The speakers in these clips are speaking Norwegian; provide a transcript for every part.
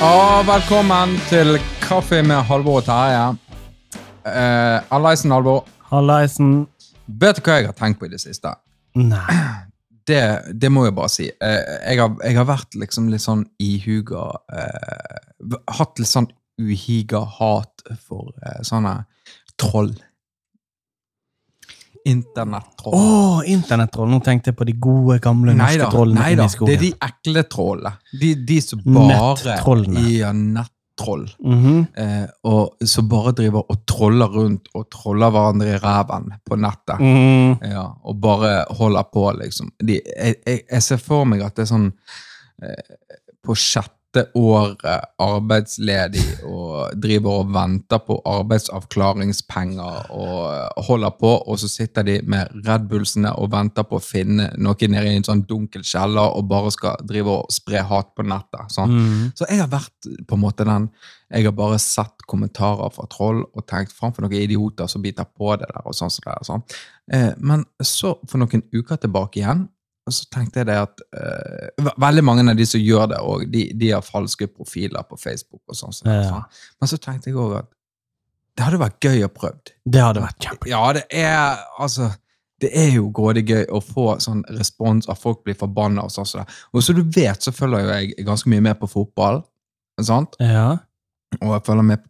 Og velkommen til Kaffe med Halvor og Terje. Uh, Allaisen, Halvor. Hallaisen. Vet du hva jeg har tenkt på i det siste? Nei. Det, det må jeg bare si. Eh, jeg, har, jeg har vært liksom litt sånn ihuga eh, Hatt litt sånn uhiga hat for eh, sånne troll. Å, oh, internettroll. Nå tenkte jeg på de gode, gamle norske Neida, trollene nei da, i det er de ekle trollene. De, de som bare. Ja, nettroll. Mhm. Eh, og som bare driver og troller rundt og troller hverandre i ræven på nettet. Mm. Ja, og bare holder på, liksom. De, jeg, jeg, jeg ser for meg at det er sånn eh, på sjette året arbeidsledig og driver og venter på arbeidsavklaringspenger og holder på, og så sitter de med Red Bullsene og venter på å finne noe nede i en sånn dunkel kjeller og bare skal drive og spre hat på nettet. Sånn. Mm. Så jeg har vært på en måte den Jeg har bare sett kommentarer fra troll og tenkt framfor noen idioter som biter på det der. og sånn sånn. Eh, men så, for noen uker tilbake igjen, så tenkte jeg det at uh, Veldig mange av de som gjør det, og de, de har falske profiler på Facebook. og sånn. er, Ja. sånn. Men så tenkte jeg òg at det hadde vært gøy å prøve. Det hadde vært kjempegøy. Ja, det er altså det er jo grådig gøy å få sånn respons at folk blir forbanna. Og sånn. Og som du vet, så følger jo jeg ganske mye med på fotball. sant? Ja. Og jeg følger med på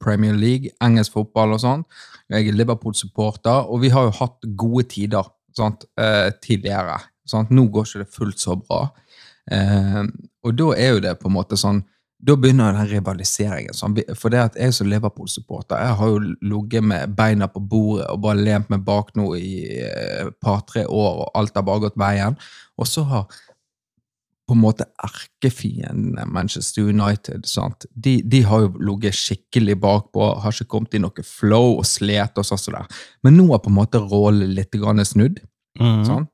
Premier League, engelsk fotball og sånn. Jeg er Liverpool-supporter, og vi har jo hatt gode tider sant? Eh, tidligere. Sant? Nå går ikke det fullt så bra. Eh, og da er jo det på en måte sånn da begynner den rivaliseringen. Sånn. For det at jeg som Liverpool-supporter jeg har jo ligget med beina på bordet og bare lent meg bak nå i et par-tre år, og alt har bare gått veien. Og så har på en måte erkefiendene Manchester United sant? De, de har jo ligget skikkelig bakpå, har ikke kommet i noe flow og slet og sånn Så. Men nå har på en måte rollen litt snudd. Mm. Sånn.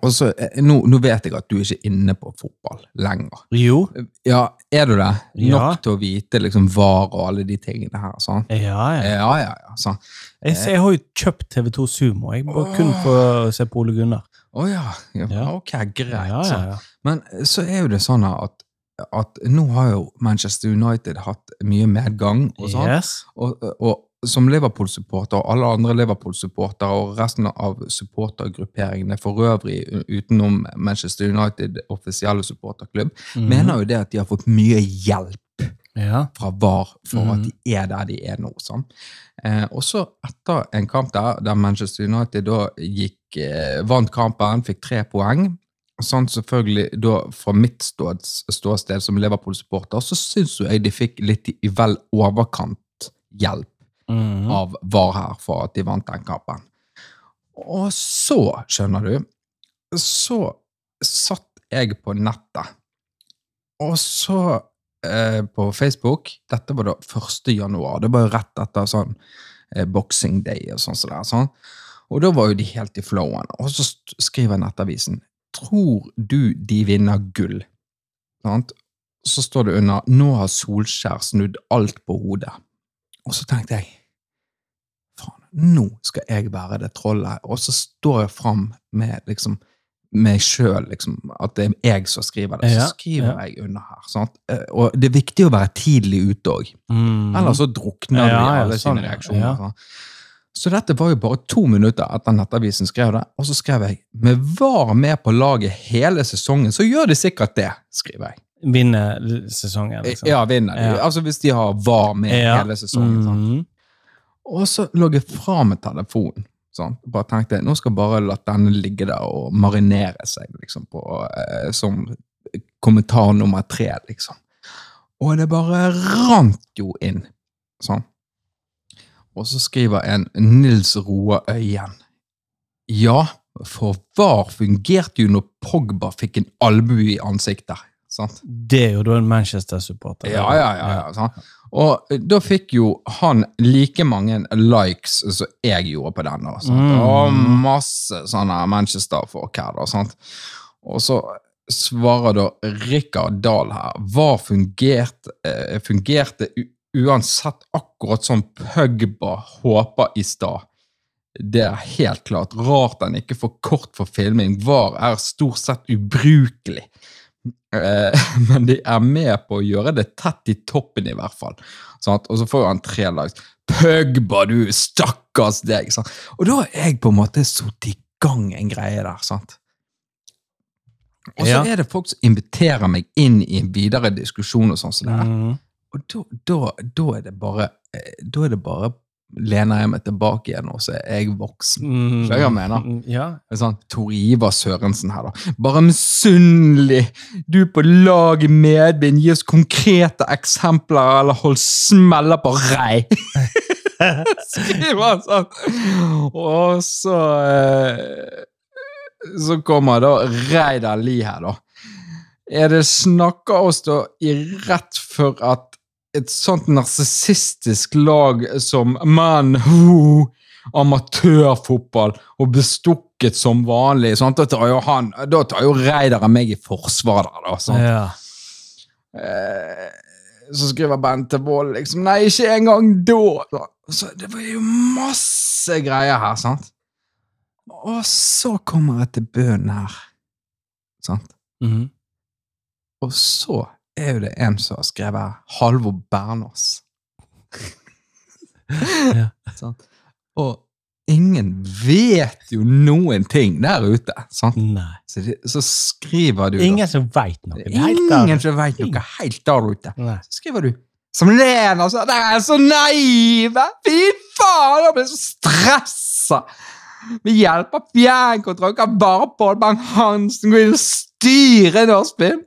Og så, eh, nå, nå vet jeg at du ikke er inne på fotball lenger. Jo. Ja, er du det? Ja. Nok til å vite liksom VAR og alle de tingene her. Sånn. Ja, ja. Ja, ja, ja. Sånn. Jeg, jeg har jo kjøpt TV2 Sumo. Jeg bare kun for å se på Ole Gunnar. Å ja. ja. Ok, greit. Ja, ja, sånn. ja. Men så er jo det sånn at, at nå har jo Manchester United hatt mye medgang. og sånn. Yes. Og, og som Liverpool-supporter og alle andre Liverpool-supportere og resten av supportergrupperingene for øvrig utenom Manchester United offisielle supporterklubb, mm. mener jo det at de har fått mye hjelp Ja. fra VAR for mm. at de er der de er nå. Sånn. Eh, også etter en kamp der, der Manchester United da gikk, eh, vant kampen, fikk tre poeng, sånn selvfølgelig da fra mitt ståsted som Liverpool-supporter, så syns jeg de fikk litt i vel overkant hjelp Mhm. av VAR her for at de vant den kampen. Og så, skjønner du, så satt jeg på nettet, og så eh, på Facebook Dette var da 1. januar. Det var jo rett etter sånn eh, Boxing Day og sånn Så det er. Sånn. Og da var jo de helt i flowen. Og så skriver Nettavisen Tror du de vinner gull? Sant? Så står det under Nå har Solskjær snudd alt på hodet. Og så tenkte jeg nå skal jeg være det trollet. Og så står jeg fram med liksom meg sjøl, liksom, at det er jeg som skriver det. Så skriver ja. jeg under her. Sant? Eh, Og det er viktig å være tidlig ute òg. Mm. Ellers så drukner Ja, i alle sånn, sine reaksjoner. Ja. Så dette var jo bare to minutter etter Nettavisen skrev det, og så skrev jeg med VAR med på laget hele sesongen, så gjør de sikkert det, skriver jeg. Vinne sesongen, liksom. Ja, vinner de. Ja. Altså hvis de har VAR med Ja. hele sesongen. sant? Mhm. Og så lå jeg fra med telefonen. Sånn. Bare tenkte nå skal jeg bare la denne ligge der og marinere seg liksom, på, eh, som kommentar nummer tre. liksom. Og det bare rant jo inn. Sånn. Og så skriver en Nils Roa Øyen. Ja, for VAR fungerte jo når Pogba fikk en albue i ansiktet. Sant? Det er jo da en Manchester-supporter. Ja, ja, ja. ja sant? Og eh, da fikk jo han like mange likes som jeg gjorde på den. Mm. Og masse sånne Manchester-folk her. da? Og så svarer da Rikard Dahl her. Hva fungerte, eh, fungerte uansett akkurat som Pugba håper i stad? Det er helt klart rart den ikke får kort for filming. VAR er stort sett ubrukelig. Eh, men de er med på å gjøre det tett i toppen, i hvert fall. Sant? Og så får han tre lags. Pugba, du stakkars deg! Sant? Og da har jeg på en måte satt i gang en greie der. sant? Og så Ja. er det folk som inviterer meg inn i en videre diskusjon, og sånn som det er. Mhm. Og da, da, da er det bare eh, Da er det bare lener jeg meg tilbake igjen, og så er jeg voksen. Mm. Skjønner hva jeg mener? Ja. Det er sånn, Tor Ivar Sørensen her, da. Bare misunnelig! Du på lag i medvind, gi oss konkrete eksempler, eller hold smeller på rei! Skriver han sånn. Og så eh, Så kommer da Reidar Lie her, da. Er det snakka oss da i rett for at et sånt narsissistisk lag som Man Who amatørfotball og bestukket som vanlig. Sant? Da tar jo han, da tar jo Reidar meg i forsvar der, da. Sant? ja. Eh, så skriver Bente Wold liksom Nei, ikke engang da! Så det var jo masse greier her, sant? Og så kommer jeg til bønnen her. Sant? Mhm. Og så er jo det en som har skrevet. Halvor Bernås. Ja. sånn. Og ingen vet jo noen ting der ute. Sant? Nei. Så, de, så skriver du da- Ingen som veit noe. Ingen som vet noe helt der ute. Nei. Så skriver du som Lena sa, dere er så naive! Fy faen, jeg ble så stressa! Ved hjelp av fjernkontroll kan bare Pål Bang-Hansen gå inn og styre norsk film.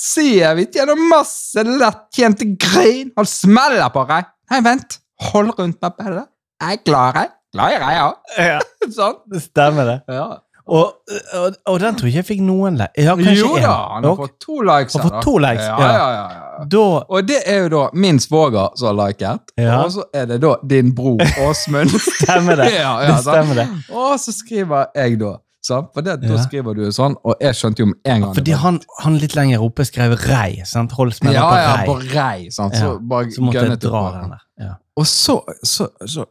Ser vi tjener masse lettjente grin. Han smeller på deg. Nei, vent. Hold rundt meg, Pelle. Jeg er glad i deg. Glad i deg, ja. Ja, Sånn. det stemmer, det. Ja. Og, og, og den tror jeg ikke jeg fikk noen le... Ja, Jo da, han har fått to likes. Han har fått to likes, Ja, ja. ja, ja. Da Og det er jo da min svoger som har liket, og så er det da din bror Åsmund. stemmer det. ja, Det stemmer det. Og så skriver jeg da, sant? for det, da skriver du jo sånn, og jeg skjønte jo med en gang Fordi han, han litt lenger oppe skrev rei. sant? Hold smeller ja, ja, på rei, sant? så bare Så måtte jeg dra den der. Ja. Og så, så, så,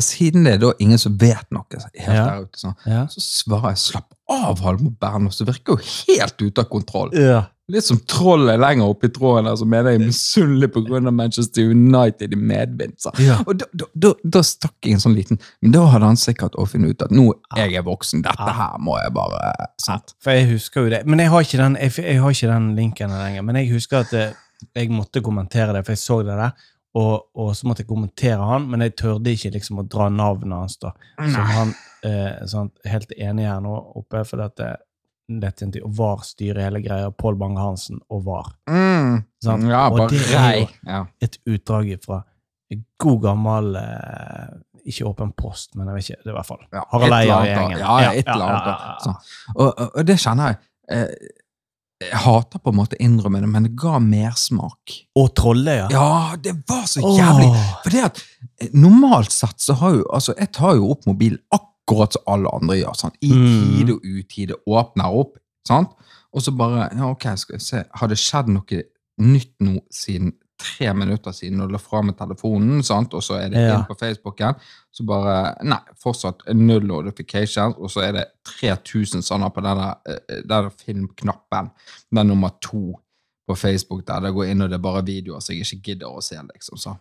siden det er da ingen som vet noe helt Ja. der ute, sånn, Ja. så svarer jeg slapp av, Halvor Bernås, som virker jo helt ute av kontroll. ja. Litt som trollet lenger oppe i tråden der, som mener jeg er misunnelig av Manchester United i medvind. Ja. Og da, da, da, da stakk jeg en sånn liten Men da hadde han sikkert også funnet ut at nå jeg er voksen, dette her må jeg bare sant? For jeg husker jo det. Men jeg har ikke den, jeg, jeg har ikke den linken lenger. Men jeg husker at eh, jeg måtte kommentere det, for jeg så det der. Og, og så måtte jeg kommentere han, men jeg tørde ikke liksom å dra navnet hans. da. Som han eh, sånn, helt enig her nå oppe, for at dette og VAR styrer hele greia. Pål Bange-Hansen og VAR. Mm. Sånn? Ja, Og det er jo- Ja. Et utdrag fra god gammel eh, Ikke Åpen post, men jeg vet ikke. Det er i hvert fall Ja, Harald Eia-gjengen. Ja, et eller annet. Sånn. Og, og, og det kjenner jeg. Eh, jeg hater på en måte å innrømme det, men det ga mersmak. Og trolle, Ja, Ja, det var så jævlig. Oh. For det at eh, normalt sett så har jo Altså, jeg tar jo opp mobilen akkurat som alle andre gjør. Sant? I Mm. tide og utide. Åpner opp. Sant? Og så bare Ja, ok, skal jeg se. Har det skjedd noe nytt nå siden tre minutter siden du la fra med telefonen, sant? og så er det Ja. inn på Facebooken, så bare Nei, fortsatt null notifications, og så er det 3000 sånne på denne, eh, den der filmknappen. Den nummer to på Facebook der det går inn og det er bare videoer som jeg ikke gidder å se. liksom så.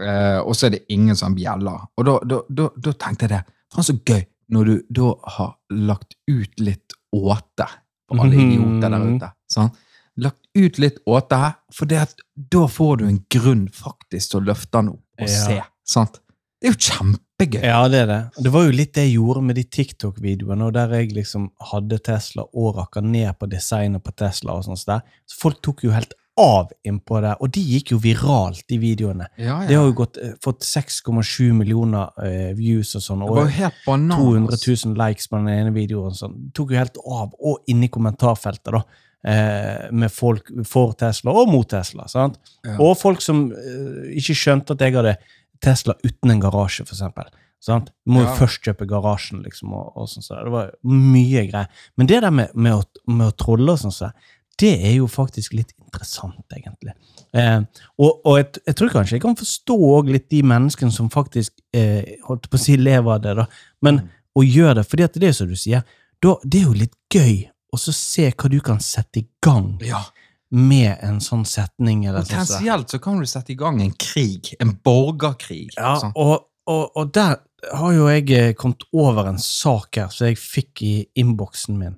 Eh, og så er det ingen som bjeller. Og da, da, da, da tenkte jeg det. Faen, så gøy når du da har lagt ut litt åte på alle Mhm. idioter der ute. Sånn? Lagt ut litt åte her, for da får du en grunn faktisk til å løfte den opp og Ja. se. sant? Det er jo kjempegøy. Ja, det er det. Det var jo litt det jeg gjorde med de TikTok-videoene, og der jeg liksom hadde Tesla og rakka ned på designet på Tesla. og sånt der. Så folk tok jo helt av innpå det, og de gikk jo viralt, de videoene. Ja, ja. De har jo gått, eh, fått 6,7 millioner uh, views og sånn, og jo 200 000 likes på den ene videoen. og Sånn. Det tok jo helt av, og inni kommentarfeltet, da. Eh, med folk for Tesla og mot Tesla. sant? Ja. Og folk som eh, ikke skjønte at jeg hadde Tesla uten en garasje, eksempel. Sant? Du må jo Ja. først kjøpe garasjen, liksom, og, og sånn. Så det var mye greier. Men det der med, med, å, med å trolle og sånn, så, det er jo faktisk litt interessant, egentlig. Eh, og og jeg, jeg tror kanskje jeg kan forstå litt de menneskene som faktisk eh, holdt på å si lever av det, da. Men Mm. å gjøre det, for det er som du sier, da, det er jo litt gøy å se hva du kan sette i gang Ja. med en sånn setning. eller sånn. Potensielt så kan du sette i gang en krig. En borgerkrig. Ja, sånn. og, og, og der har jo jeg eh, kommet over en sak her som jeg fikk i innboksen min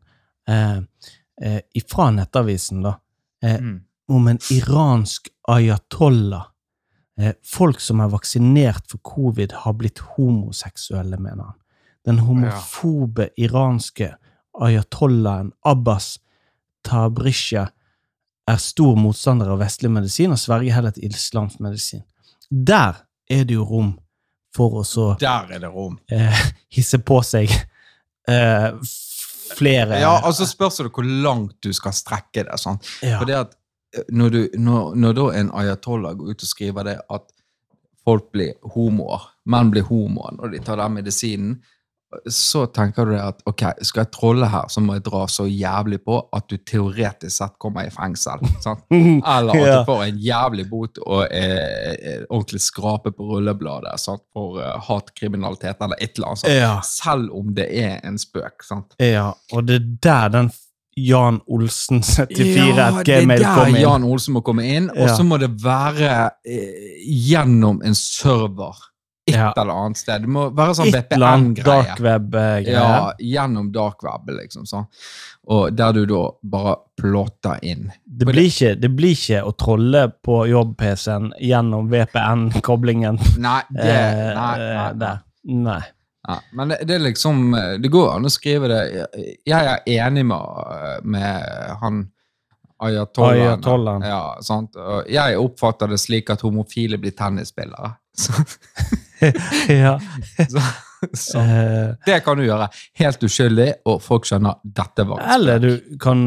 eh, eh, fra Nettavisen, da. Eh, Mm. om en iransk ayatollah. Eh, folk som er vaksinert for covid, har blitt homoseksuelle, mener han. Den homofobe iranske ayatollahen Abbas Tabrisha er stor motstander av vestlig medisin og sverger heller til islamsk medisin. Der er det jo rom for å så Der er det rom. eh, hisse på seg eh, flere Ja, og så spørs det hvor langt du skal strekke det. sånn. Ja. For det at eh, når, du, når, når da en ayatollah går ut og skriver det at folk blir homoer, menn blir homoer når de tar den medisinen, så tenker du det at ok, skal jeg trolle her, så må jeg dra så jævlig på at du teoretisk sett kommer i fengsel. sant? Eller at du får en jævlig bot og eh, eh, ordentlig skrape på rullebladet sant? for eh, hatkriminalitet eller et eller annet. Ja. Selv om det er en spøk. sant? ja, og det er der den Jan Olsen 74 Ja, gmail kom inn. Jan Olsen må komme inn, og Ja. så må det være eh, gjennom en server et Ja. eller annet sted. Det må være sånn BPN-greie. Ja, gjennom darkweb, liksom. sånn. Og der du da bare plotter inn. Det blir, ikke, det blir ikke å trolle på jobb-PC-en gjennom VPN-koblingen. Nei, det, eh, nei, nei, nei. Nei. Ja, men det, det er liksom eh, Det går an å skrive det. Jeg er enig med, med han. Ayatollahen. Ja, sant? Jeg oppfatter det slik at homofile blir tennisspillere. Så, ja. så, så Eh, det kan du gjøre helt uskyldig, og folk skjønner dette var eller du kan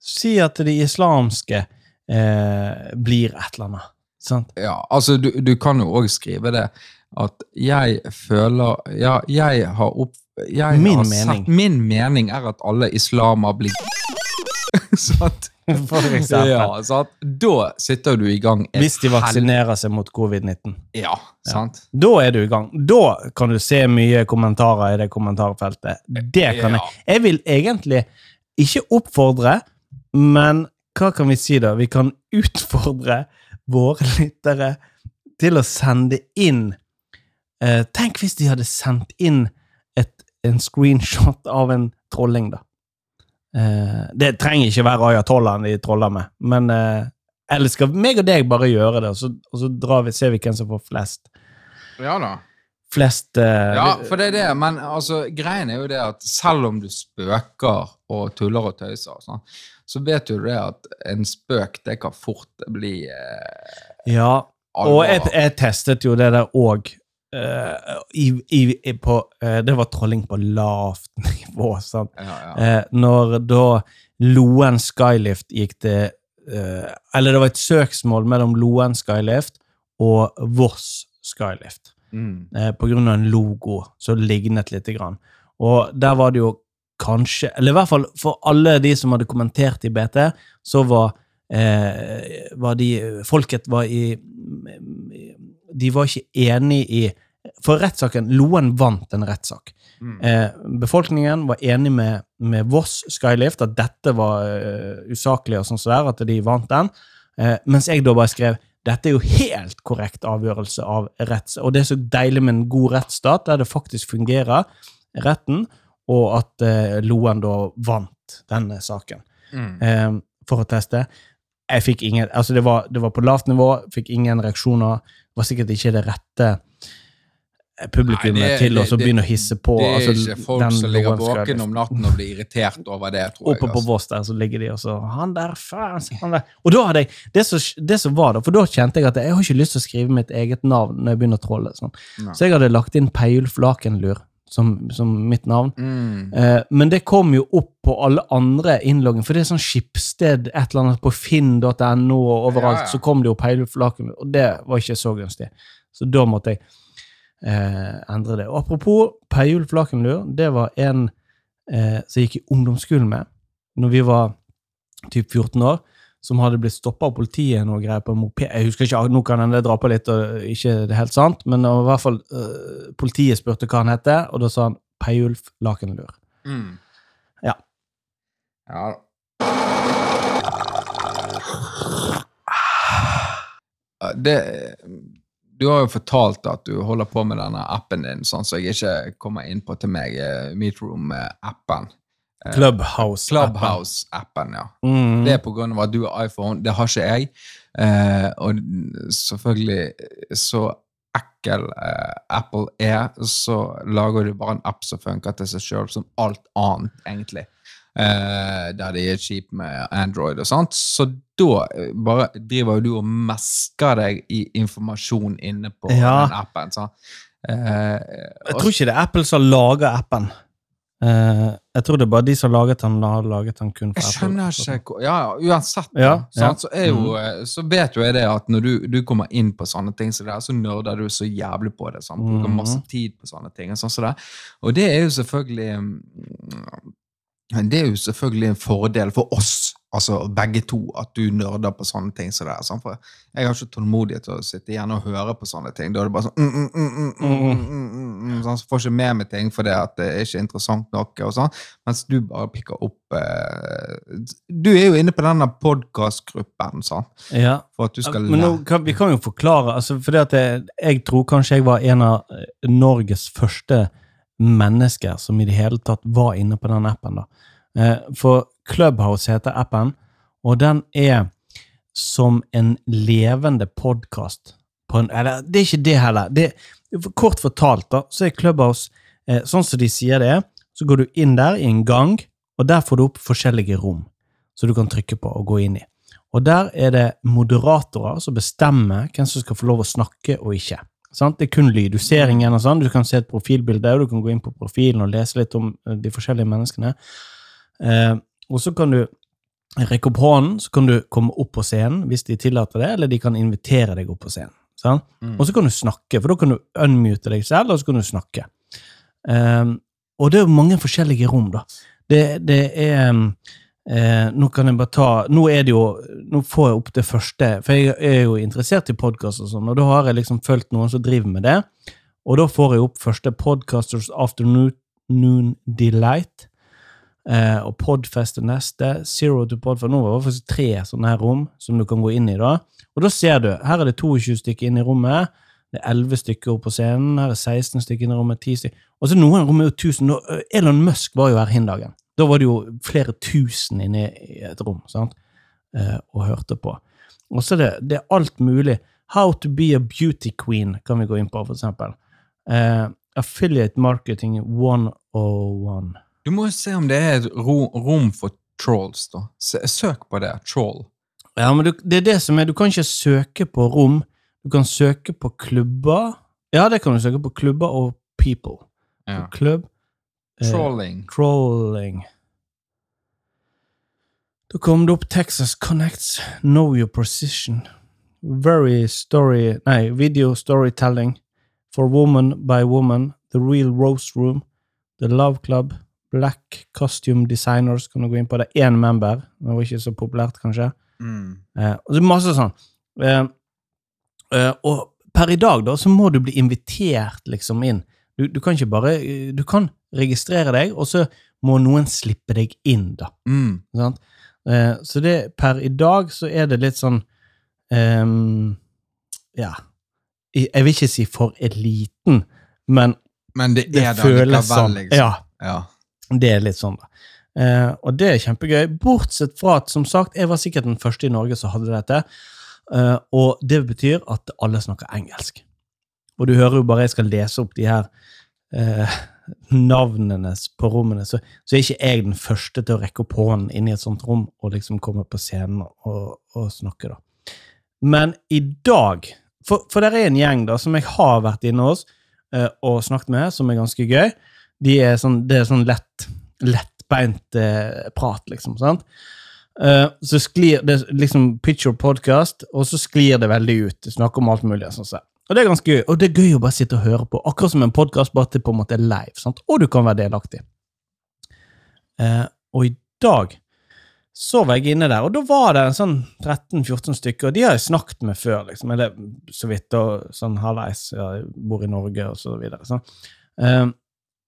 si at det islamske eh, blir et eller annet. Sant? Ja, altså du, du kan jo òg skrive det at jeg føler Ja, jeg har opp... Jeg Min har mening. Sett, min mening er at alle islamer blir Sant? For eksempel. Ja, sant? Da sitter du i gang Hvis de vaksinerer seg mot covid-19. Ja, sant? Da er du i gang. Da kan du se mye kommentarer i det kommentarfeltet. Det kan Ja. jeg. Jeg vil egentlig ikke oppfordre, men hva kan vi si da? Vi kan utfordre våre lyttere til å sende inn eh, Tenk hvis de hadde sendt inn et, en screenshot av en trolling, da. Eh, det trenger ikke være ayatollahen de troller med, men eh, eller skal meg og deg bare gjøre det, og så, og så drar vi, ser vi hvem som får flest? Ja da. flest eh, Ja, for det er det, men altså, greien er jo det at selv om du spøker og tuller og tøyser, sånn, så vet du det at en spøk, det kan fort bli eh, Ja, alvor. og jeg, jeg testet jo det der òg. I, i, i, på, uh, det var trolling på lavt nivå. ja, ja. Uh, når da Loen Skylift gikk til Eller det var et søksmål mellom Loen Skylift og Voss Skylift. Mm. på grunn av en logo som lignet lite grann. Og der var det jo kanskje, eller i hvert fall for alle de som hadde kommentert i BT, så var, eh, var de Folket var i De var ikke enig i For rettssaken Loen vant en rettssak. Mm. Eh, befolkningen var enig med, med Voss Skylift at dette var eh, usaklig, og sånn der, at de vant den. Eh, mens jeg da bare skrev dette er jo helt korrekt avgjørelse av retts... Og det er så deilig med en god rettsstat, der det faktisk fungerer, retten, og at eh, Loen da vant denne saken Mm. eh, for å teste. Jeg fikk ingen Altså, det var, det var på lavt nivå, fikk ingen reaksjoner. Var sikkert ikke det rette publikummet Nei, det- til å begynne å hisse på. Det er altså, ikke folk den som ligger våken om natten og blir irritert over det, tror jeg. Oppe på altså. Voss der, så ligger de og så Han der, faen! Han der. Og da hadde jeg det som, det som var da, for da kjente jeg at jeg har ikke lyst til å skrive mitt eget navn når jeg begynner å trolle. Sånn. Så jeg hadde lagt inn Peiulf Lakenlur som, som mitt navn. Mm. Eh, men det kom jo opp på alle andre innlogging, for det er sånn skipssted et eller annet på finn.no og overalt, Ja, ja. så kom det jo hele flaken, og det var ikke så gunstig. Så da måtte jeg eh, endre det. Og apropos Peiulf Flakenlur, det var en eh, som jeg gikk i ungdomsskolen med når vi var typ 14 år, som hadde blitt stoppa av politiet og greier på en moped. Jeg husker ikke, Nå kan jeg drar på litt, og ikke det er helt sant, men i hvert fall uh, politiet spurte hva han het, og da sa han Peiulf Lakenlur. Mm. Ja. Ja. Det, du har jo fortalt at du holder på med denne appen din, sånn så jeg ikke kommer inn på til meg, eh, Meetroom-appen. Eh, Clubhouse. Clubhouse-appen, ja. Mm. Det er av at du har iPhone. Det har ikke jeg. Eh, og selvfølgelig, så ekkel eh, Apple er, så lager du bare en app som funker til seg sjøl, som alt annet, egentlig. Eh, der de er kjipe med Android og sånt. Så da eh, bare driver jo du og mesker deg i informasjon inne på Ja. den appen. Eh, Jeg tror ikke det er Apple som lager appen. Eh, jeg tror det er bare de som laget den, har laget den kun for Jeg skjønner ikke Ja, ja, uansett, Ja, ja. sant, Så, jo, eh, så vet jo jeg det at når du, du kommer inn på sånne ting, så, det er, så nerder du så jævlig på det. Sant? Bruker Mhm. masse tid på sånne ting. Og, sånn så og det er jo selvfølgelig mm, Det er jo selvfølgelig en fordel for oss, altså begge to, at du nerder på sånne ting som det er. Sånn? For jeg har ikke tålmodighet til å sitte igjen og høre på sånne ting. Da er det bare sånn, så Får ikke med meg ting fordi at det er ikke interessant nok. og sånn, Mens du bare pikker opp eh, Du er jo inne på denne podkastgruppen, sånn. Ja. For at du skal Men nå, kan, vi kan jo forklare. altså, fordi at jeg, jeg tror kanskje jeg var en av eh, Norges første mennesker som i det hele tatt var inne på den appen. da Eh, For Clubhouse heter appen, og den er som en levende podkast. Eller, det er ikke det heller. Det, kort fortalt, da, så er Clubhouse eh, sånn som de sier det er. Så går du inn der i en gang, og der får du opp forskjellige rom som du kan trykke på og gå inn i. Og der er det moderatorer som bestemmer hvem som skal få lov å snakke og ikke. Sant? Det er kun lyd. Du ser ingen og sånn. Du kan se et profilbilde, og du kan gå inn på profilen og lese litt om eh, de forskjellige menneskene. Eh, og så kan du rekke opp hånden, så kan du komme opp på scenen hvis de tillater det, eller de kan invitere deg opp på scenen. Sånn? Mm. Og så kan du snakke, for da kan du unmute deg selv, og så kan du snakke. Eh, og det er mange forskjellige rom, da. Det, det er eh, Nå kan jeg bare ta Nå er det jo Nå får jeg opp det første, for jeg er jo interessert i podkast og sånn, og da har jeg liksom fulgt noen som driver med det. Og da får jeg opp første Podcasters Afternoon Delight. Eh, og Podfest er neste. Zero to Podfest. Nå var det faktisk tre sånne her rom som du kan gå inn i. da. Og da ser du, her er det 22 stykker inne i rommet. Det er 11 stykker oppe på scenen. Her er 16 stykker inne i rommet. 10 stykker. Og så noen rom er jo 1000. Eh, Elon Musk var jo her hin dagen. Da var det jo flere tusen inne i et rom sant? Eh, og hørte på. Og så er det, det er alt mulig. How to be a beauty queen kan vi gå inn på, for eksempel. Eh, affiliate marketing 101. Du må jo se om det er et ro, rom for trolls, da. Søk på det. Troll. Ja, men du, det er det som er, du kan ikke søke på rom. Du kan søke på klubber. Ja, det kan du søke på klubber og people. Ja. Klubb. eh, Trolling. Trolling. Da kom det opp Texas Connects, Know Your Precision. Very story Nei, video storytelling. For woman by woman. The Real Rose Room. The Love Club. Black Costume Designers. Kan du gå inn på det. Én member. Det var ikke så populært, kanskje. Mm. Eh, og det er masse sånn. Eh, eh, og per i dag da, så må du bli invitert liksom inn. Du, du kan ikke bare eh, Du kan registrere deg, og så må noen slippe deg inn, da. Mm. Sånn? Eh, så det per i dag så er det litt sånn ehm, Ja. Jeg vil ikke si for eliten, men Men det, det er det føles sånn. liksom. Ja. Ja. Det er litt sånn, da. Eh, og det er kjempegøy, bortsett fra at, som sagt, jeg var sikkert den første i Norge som hadde dette. Eh, og det betyr at alle snakker engelsk. Og du hører jo bare jeg skal lese opp de her eh, navnene på rommene, så, så er ikke jeg den første til å rekke opp hånden inn i et sånt rom og liksom komme på scenen og, og snakke, da. Men i dag For, for det er en gjeng da som jeg har vært inne hos eh, og snakket med, som er ganske gøy. De er sånn, det er sånn lett, lettbeint eh, prat, liksom. sant? Eh, så sklir det liksom picture podcast, og så sklir det veldig ut. Snakker om alt mulig. sånn sett. Og det er ganske gøy. Og det er gøy å bare sitte og høre på. Akkurat som en podkast, bare til på en måte er live. sant? Og du kan være delaktig. Eh, og i dag så var jeg inne der, og da var det en sånn 13-14 stykker, og de har jeg snakket med før, liksom, eller så vidt, og sånn halvveis, ja, jeg bor i Norge, og så videre. Sånn. Um,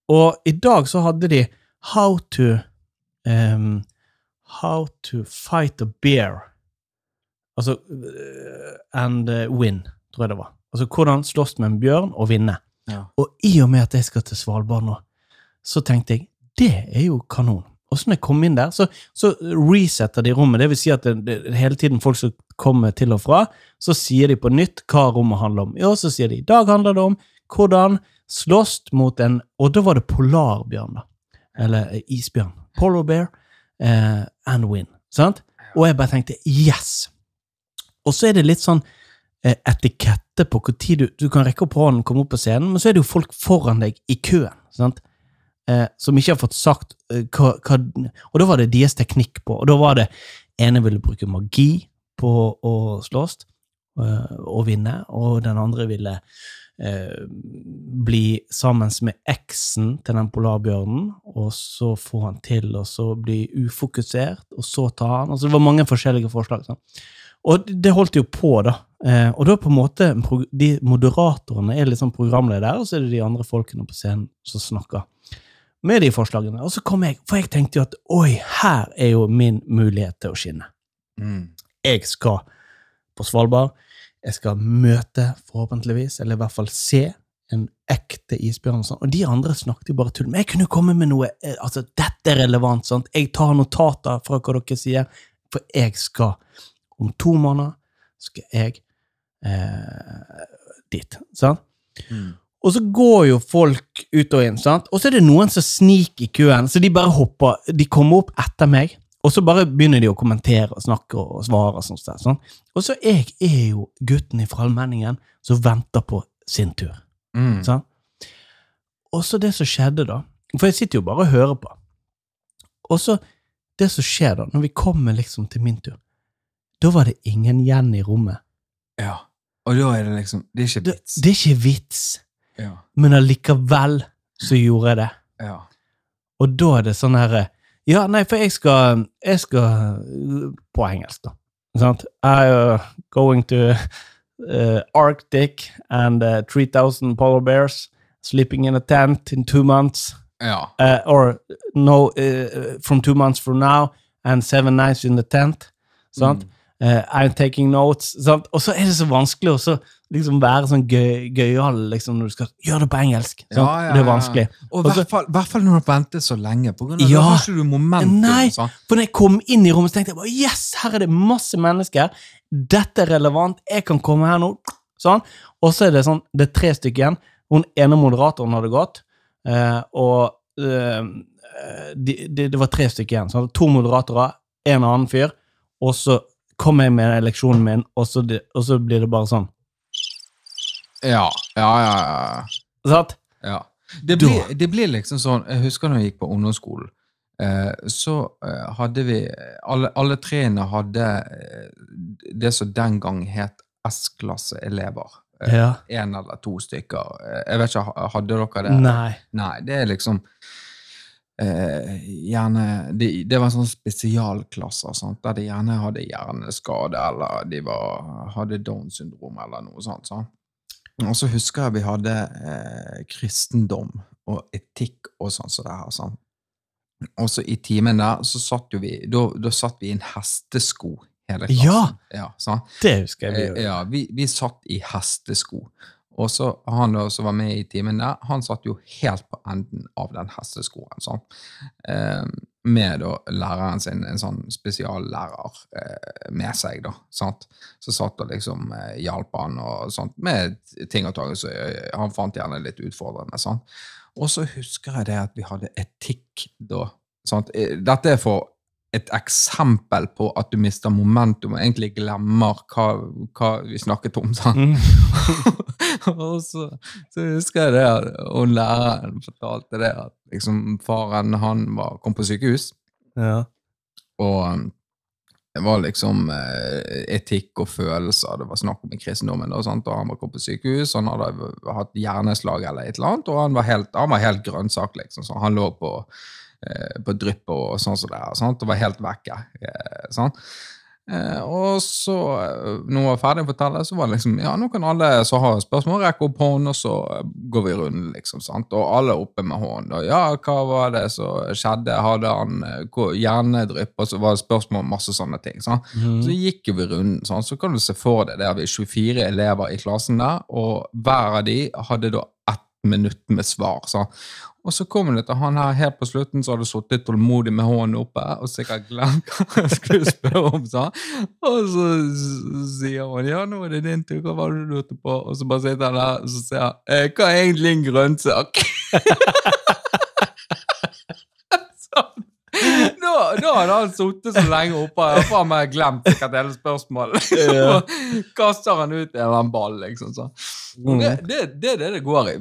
og i dag så hadde de How to um, How to fight a bear. Altså øh, And øh, win, tror jeg det var. Altså hvordan slåss med en bjørn og vinne. Ja. Og i og med at jeg skal til Svalbard nå, så tenkte jeg det er jo kanon. Og så når jeg kom inn der, så, så resetter de rommet. Det vil si at det, det, hele tiden folk som kommer til og fra, så sier de på nytt hva rommet handler om. Ja, så sier de i dag handler det om hvordan slåss mot en Og da var det polarbjørn, da. Eller eh, isbjørn. Polar bear eh, and win. Sant? Og jeg bare tenkte yes! Og så er det litt sånn eh, etikette på hvor tid du, du kan rekke opp hånden, komme opp på scenen, men så er det jo folk foran deg i køen. sant? eh, som ikke har fått sagt eh, hva, hva Og da var det deres teknikk på, og da var det ene ville bruke magi på å slåss eh, og vinne, og den andre ville eh, bli sammen med eksen til den polarbjørnen, og så få han til og så bli ufokusert, og så ta han. Altså, det var mange forskjellige forslag. sånn. Og det holdt jo på, da. Eh, og da på en måte De moderatorene er liksom programledere, og så er det de andre folkene på scenen som snakker med de forslagene. Og så kom jeg, for jeg tenkte jo at oi, her er jo min mulighet til å skinne. Mm. Jeg skal på Svalbard. Jeg skal møte, forhåpentligvis, eller i hvert fall se, en ekte isbjørn. og sånn. Og de andre snakket jo bare tull. Men jeg kunne komme med noe eh, altså Dette er relevant. sant? Jeg tar notater fra hva dere sier, for jeg skal Om to måneder skal jeg eh, dit. sant? Mm. Og så går jo folk ut og inn, sant? og så er det noen som sniker i køen, så de bare hopper, de kommer opp etter meg, og så bare begynner de å kommentere og snakke og svare. og sånt. Sånn. Og så jeg er jo gutten fra allmenningen som venter på sin tur. Mm. Sånn? Og så det som skjedde da, for jeg sitter jo bare og hører på, og så det som skjer da, når vi kommer liksom til min tur, da var det ingen igjen i rommet. Ja. Og da er det liksom Det er ikke vits. det er ikke vits, Ja. men allikevel så gjorde jeg det. Ja. Og da er det sånn her Ja, nei, for jeg skal Jeg skal På engelsk, da. Sant? I uh, going to uh, Arctic and uh, 3000 polar bears sleeping in a tent in two months. Ja. Uh, or no, uh, from two months from now and seven nights in the tent. Sant? Mm. Uh, I'm taking notes. Sant? Og så er det så vanskelig å liksom være sånn gøy- gøyal liksom, når du skal gjøre det på engelsk. Ja, Ja, ja, Det er vanskelig. Og i hvert fall, når du har ventet så lenge. På grunn av Ja. det du momentum. Nei. sånn. For når jeg kom inn i rommet, så tenkte jeg bare yes, her er det masse mennesker. Dette er relevant. Jeg kan komme her nå. Sånn. Og så er det sånn, det er tre stykker igjen. Hun ene moderatoren hadde gått, eh, og det de, de, det var tre stykker igjen. Så to moderatorer, en annen fyr, og så kom jeg med leksjonen min, og så, de, og så blir det bare sånn. Ja, ja, ja. ja. Sant? ja. Det, blir, det blir liksom sånn Jeg husker når jeg gikk på ungdomsskolen. Eh, så eh, hadde vi Alle, alle treene hadde eh, det som den gang het S-klasseelever. Ja. En eller to stykker. Jeg vet ikke, hadde dere det? Nei. Nei, det er liksom eh, Gjerne det, det var sånn spesialklasser sant? der de gjerne hadde hjerneskade, eller de var, hadde Downs syndrom, eller noe sånt. Sant? Og så husker jeg vi hadde eh, kristendom og etikk og sånn som det her. Sånn. Og så i timen der, så satt jo vi Da, da satt vi i en hestesko, hele klassen. Ja! sant? Det husker jeg. vi Eh, gjorde. Ja, vi, vi satt i hestesko. Og så han da som var med i timen der, han satt jo helt på enden av den hesteskoen. Sånn. Eh, med da læreren sin, en sånn spesiallærer eh, med seg, da. Sant? Så satt og liksom eh, hjalp han og sånt, med ting og tang. Eh, han fant gjerne litt utfordrende. Sant? Og så husker jeg det at vi hadde etikk da. Sant? Eh, Dette er for et eksempel på at du mister momentum og egentlig glemmer hva, hva vi snakket om. Mm. og så, så husker jeg det og læreren fortalte det at liksom, faren han var, kom på sykehus, Ja. og um, det var liksom eh, etikk og følelser. Det var snakk om i kristendommen. Og, sånt, og han var kommet på sykehus, han hadde hatt hjerneslag eller et eller annet, og han var helt, han var helt grønnsak, liksom. Så han lå på, på drypp og sånn som det er, sant? og var helt vekke. Eh, sant? Eh, og så, eh, når hun var ferdig å fortelle, så var det liksom Ja, nå kan alle som har spørsmål, rekke opp hånden, og så eh, går vi runden, liksom. sant? Og alle oppe med hånden. Og ja, hva var det som skjedde? Hadde han eh, hjernedrypp? Og så var det spørsmål om masse sånne ting. sant? Mm. Så gikk vi runden, sånn, så kan du se for deg det er vi 24 elever i klassen der, og hver av de hadde da ett minutt med svar. Så. Og så kom det til han her helt på slutten, så hadde sittet tålmodig med hånden oppe og sikkert glemt hva jeg skulle spørre om. Så. Og så sier hun ja, nå er det din tur, hva var det du lurte på? Og så bare sitter han der og så sier eh, hva er egentlig en grønnsak? Da, da hadde han sittet så lenge oppe og faen meg glemt sikkert hele spørsmålet. Ja. Og kaster han ut en eller annen ball, liksom. Så. Mm. Det, det, det er det det går i.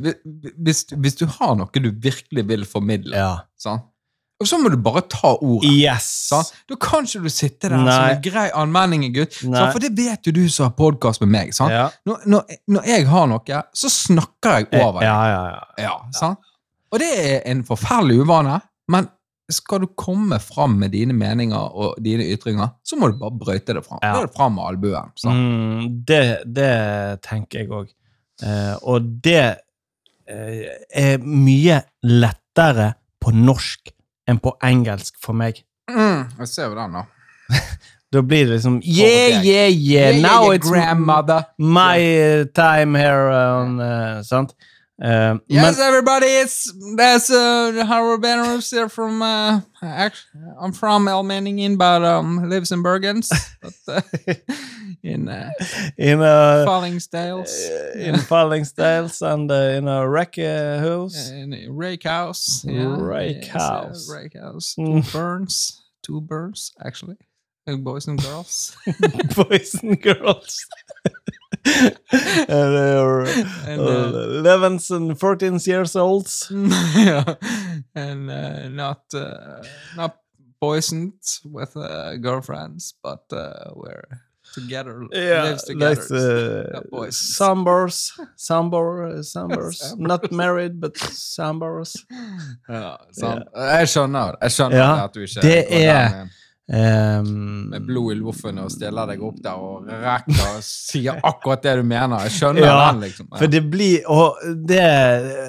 Hvis, hvis du har noe du virkelig vil formidle, Ja. sånn, og så må du bare ta ordet. Yes! Sånn? Da kan ikke du sitte der som en grei allmenningegutt. Sånn? For det vet jo du som har podkast med meg. Sånn? Ja. Når, når, når jeg har noe, så snakker jeg over det. Ja, ja, ja. Ja, sant? Og det er en forferdelig uvane, men skal du komme fram med dine meninger og dine ytringer, så må du bare brøyte det fram. Ja. Er det fram med albuen. Mm, det, det tenker jeg òg. Eh, og det eh, er mye lettere på norsk enn på engelsk for meg. Mm, jeg ser jo den, da. Da blir det liksom Yeah, yeah, yeah, yeah, now it's grandmother. my time here on uh, Sant? Eh, Yes, everybody, it's that's uh, Harold Benros here from. Uh, act- I'm from Elmeningen, but um, lives in Bergens, but uh, in uh, in a Fallingsdales, in Fallingsdales and uh, in a wreck uh, house. in a rake house, yeah, Rake uh, house. rake house, Mm. two burns, two burns actually, uh, boys and girls, boys and girls. and they're And, uh, uh, 11s and 14 years olds. yeah, and uh, not uh, not poisoned with uh, girlfriends, but uh, we're together, Yeah, lives together. like uh. Sambors, Sambor, Sambors. Not married, but Sambors. Ja, sant. Jeg skjønner Jeg skjønner Ja, at du ikke går er- der Um, med blod i loffen og stiller deg opp der og rekker og sier akkurat det du mener. Jeg skjønner Ja, den, liksom. Ja. For det blir Og det,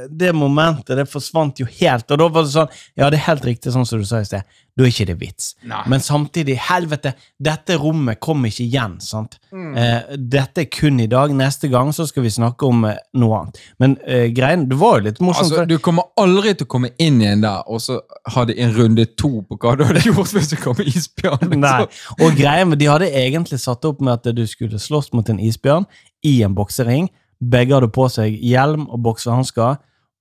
det momentet, det forsvant jo helt. Og da var det sånn Ja, det er helt riktig sånn som du sa i sted. Da er ikke det vits. Nei. Men samtidig, helvete, dette rommet kommer ikke igjen, sant? Mm. Eh, dette er kun i dag. Neste gang så skal vi snakke om eh, noe annet. Men eh, greien, det var jo litt morsomt. Altså, du kommer aldri til å komme inn igjen der og så ha det en runde to på hva du hadde gjort hvis du kom isbjørn. liksom. Nei. Og greien, De hadde egentlig satt opp med at du skulle slåss mot en isbjørn i en boksering. Begge hadde på seg hjelm og boksehansker,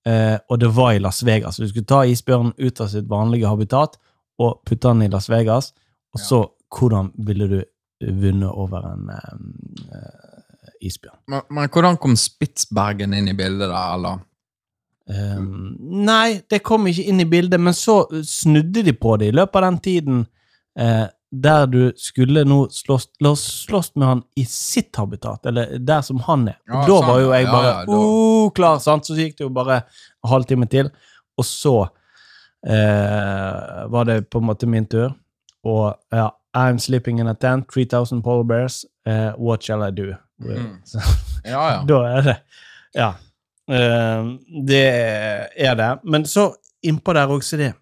eh, og det var i Las Vegas. Du skulle ta isbjørnen ut av sitt vanlige habitat og putte den i Las Vegas. Og så, hvordan ville du vunnet over en eh, isbjørn? Men, men hvordan kom Spitsbergen inn i bildet der, eller? Um, nei, det kom ikke inn i bildet, men så snudde de på det i løpet av den tiden eh, der du skulle nå slåss, slåss med han i sitt habitat, eller der som han er. Og Ja, da sant, var jo jeg bare ja, ja oh, klar, sant? Så gikk det jo bare en halvtime til, og så eh, var det på en måte min tur. Og ja, I'm sleeping in a tent, 3000 polar bears, eh, what shall I do? Mm. Ja, ja. da er det Ja. Eh, det er det. Men så innpå der også det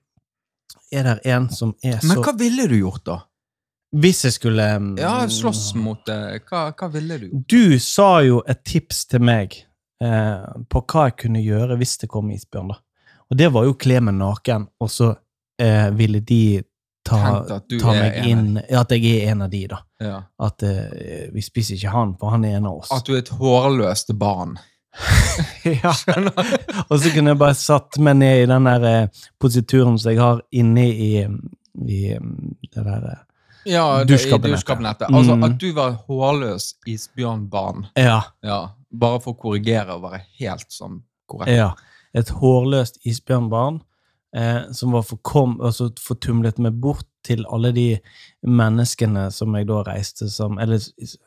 er det en som er så Men hva ville du gjort, da? Hvis jeg skulle mm, Ja, slåss mot det. hva, hva ville du gjort? Du sa jo et tips til meg eh, på hva jeg kunne gjøre hvis det kom isbjørn. da. Og det var jo kle meg naken, og så eh, ville de ta, ta meg inn At jeg er en av de, da. Ja. At eh, vi spiser ikke han, for han er en av oss. At du er et hårløst barn. ja. Og så kunne jeg bare satt meg ned i den der eh, posituren som jeg har inne i, i mm, det der eh, Ja, dusjkabinettet. Dusjkabinettet. Mm. Altså Mm. at du var hårløs isbjørnbarn. Ja. Ja. Bare for å korrigere og være helt sånn korrekt. ja. Et hårløst isbjørnbarn eh, som var forkom, altså fortumlet meg bort til alle de menneskene som jeg da reiste som Eller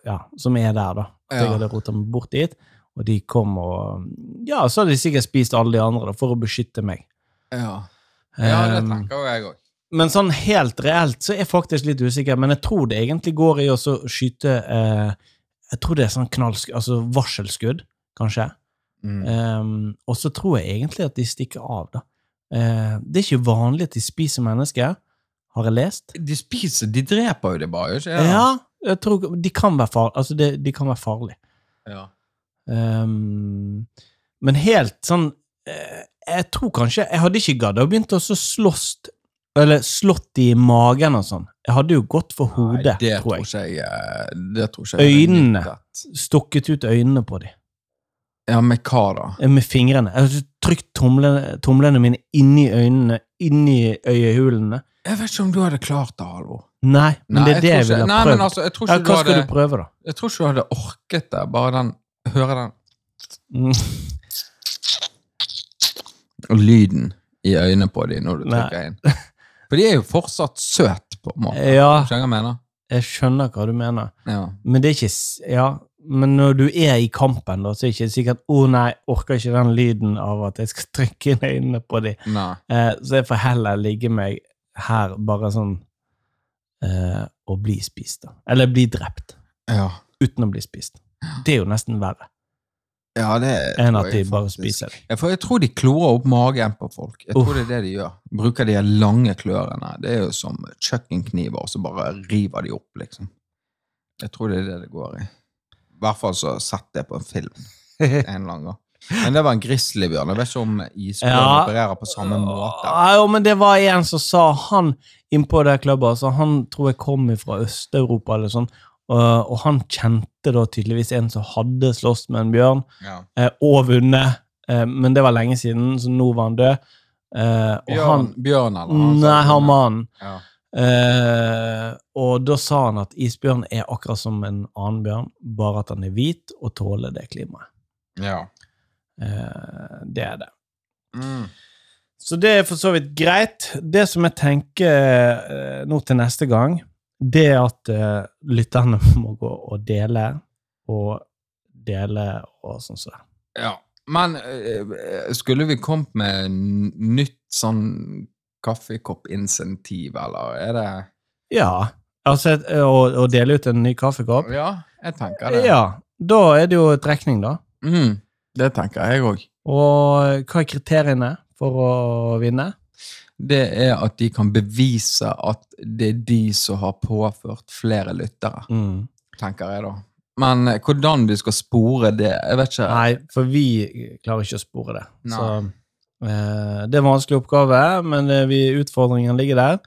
ja, som er der, da. At jeg hadde rota meg bort dit. Og de kom og Ja, så hadde de sikkert spist alle de andre da, for å beskytte meg. Ja, ja det Um, tenker jo jeg òg. men sånn helt reelt så er jeg faktisk litt usikker, men jeg tror det egentlig går i å skyte eh, Jeg tror det er sånn knallsk... altså varselskudd, kanskje. Mm. Um, og så tror jeg egentlig at de stikker av, da. Uh, det er ikke vanlig at de spiser mennesker, har jeg lest. De spiser De dreper jo det bare, ikke sant? Ja, jeg tror de kan være farlige. Altså, de, de kan være farlige. Ja. Ehm, men helt sånn eh, Jeg tror kanskje Jeg hadde ikke gadd å begynne å slåss Eller slått i magen og sånn. Jeg hadde jo gått for hodet, Nei, det tror jeg. ikke jeg. eh, Det tror ikke jeg Øynene. Stukket ut øynene på de. Ja, med hva da? Eh, Med fingrene. Jeg hadde trykt tomlene, tomlene mine inni øynene, inni øyehulene. Jeg vet ikke om du hadde klart det, Halvor. Nei, men Nei, det er det tror jeg ikke- ville prøvd. altså, jeg tror Ja, hva du skal hadde du prøve, da? Jeg tror ikke du hadde orket det. Bare den Høre den Mm. lyden i øynene på dem når du Nei. trykker inn. For de er jo fortsatt søte, på en måte. Ja. Skjønner hva jeg mener? Jeg skjønner hva du mener. Ja. Men det er ikke Ja, men når du er i kampen, da, så er det ikke sikkert 'Å nei, orker ikke den lyden av at jeg skal trykke inn øynene på dem'. Eh, så jeg får heller ligge meg her bare sånn eh, og bli spist, da. Eller bli drept. Ja. Uten å bli spist. Det er jo nesten verre ja, det enn at de bare spiser det. Ja, for jeg tror de klorer opp magen på folk. Jeg tror Uff. det er det de gjør. Bruker de lange klørne. Det er jo som kjøkkenkniver, og så bare river de opp, liksom. Jeg tror det er det det går i. I hvert fall så sett det på en film en eller annen gang. Men det var en grizzlybjørn. Jeg vet ikke om isbjørn Ja. opererer på samme måte. Ja, men det var en som sa han innpå det klubbet, så han tror jeg kom fra Øst-Europa eller sånn, og, og han kjente da tydeligvis en som hadde slåss med en bjørn, Ja. eh, og vunnet, eh, men det var lenge siden, så nå var han død. Eh, Bjørn, han, bjørn eller han nei, han mannen. Ja. Eh, og da sa han at isbjørn er akkurat som en annen bjørn, bare at han er hvit og tåler det klimaet. ja. Eh, det er det. Mm. Så det er for så vidt greit. Det som jeg tenker eh, nå til neste gang, det at uh, lytterne må gå og dele, og dele og sånn som det. ja. Men uh, skulle vi kommet med nytt sånn kaffekoppinsentiv, eller er det Ja, altså å, å dele ut en ny kaffekopp. Ja, jeg tenker det. Ja, da er det jo trekning, da. Mm, det tenker jeg òg. Og hva er kriteriene for å vinne? Det er at de kan bevise at det er de som har påført flere lyttere, Mm. tenker jeg da. Men eh, hvordan vi skal spore det, jeg vet ikke. Nei, for vi klarer ikke å spore det. Så eh, det er en vanskelig oppgave, men eh, vi, utfordringen ligger der.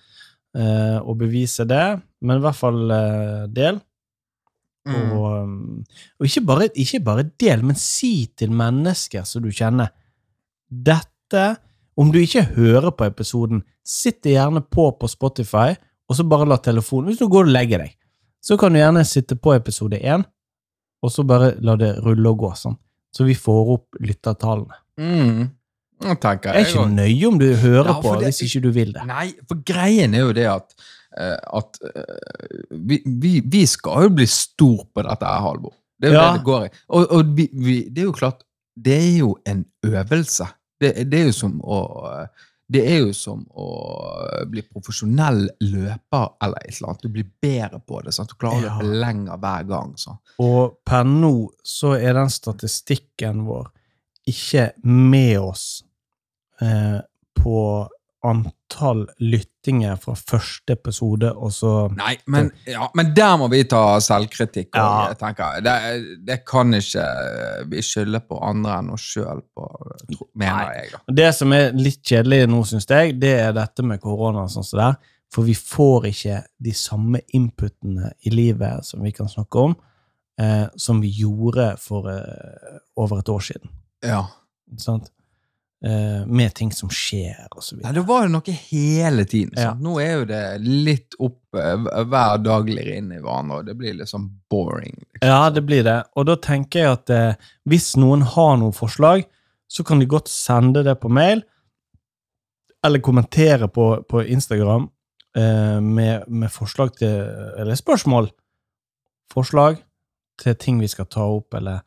Eh, å bevise det, men i hvert fall eh, del. Mm. Og, um, og ikke, bare, ikke bare del, men si til mennesker som du kjenner Dette Om du ikke hører på episoden, sitt gjerne på på Spotify, og så bare la telefonen Hvis du går og legger deg, så kan du gjerne sitte på episode én, og så bare la det rulle og gå sånn. Så vi får opp lyttertallene. Mm. Jeg, Jeg er ikke òg. nøye om du hører Ja, på det- hvis ikke du vil det. Nei, for greien er jo det at, eh, at eh, vi, vi, vi skal jo bli stor på dette her, Halvor. Det er jo Ja. det det går i. Og, og vi, vi, det er jo klart, det er jo en øvelse. Det, det er jo som å det er jo som å bli profesjonell løper eller et eller annet. Du blir bedre på det. Sant? Du klarer å løpe lenger hver gang. Sant? Og per nå så er den statistikken vår ikke med oss eh, på antall lyttinger fra første episode, og så Nei, men, ja, men der må vi ta selvkritikk. Og, Ja. tenker, det, det kan ikke vi skylde på andre enn oss sjøl mener jeg. da. Det som er litt kjedelig nå, syns jeg, det er dette med korona og sånn så det er. For vi får ikke de samme inputene i livet som vi kan snakke om, eh, som vi gjorde for eh, over et år siden. Ja. Sant? Eh, med ting som skjer, og så Nei, videre. det var jo noe hele tiden. Ja. Nå er jo det litt opp eh, hver dag lir inn i hverandre, og det blir litt sånn boring. Liksom. Ja, det blir det. Og da tenker jeg at eh, hvis noen har noen forslag, så kan de godt sende det på mail, eller kommentere på, på Instagram eh, med, med forslag til Eller spørsmål. Forslag til ting vi skal ta opp, eller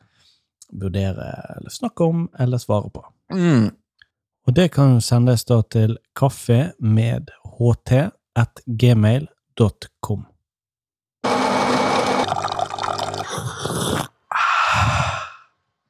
vurdere, eller snakke om, eller svare på. Mm. Og det kan sendes da til kaffemedht1gmail.com.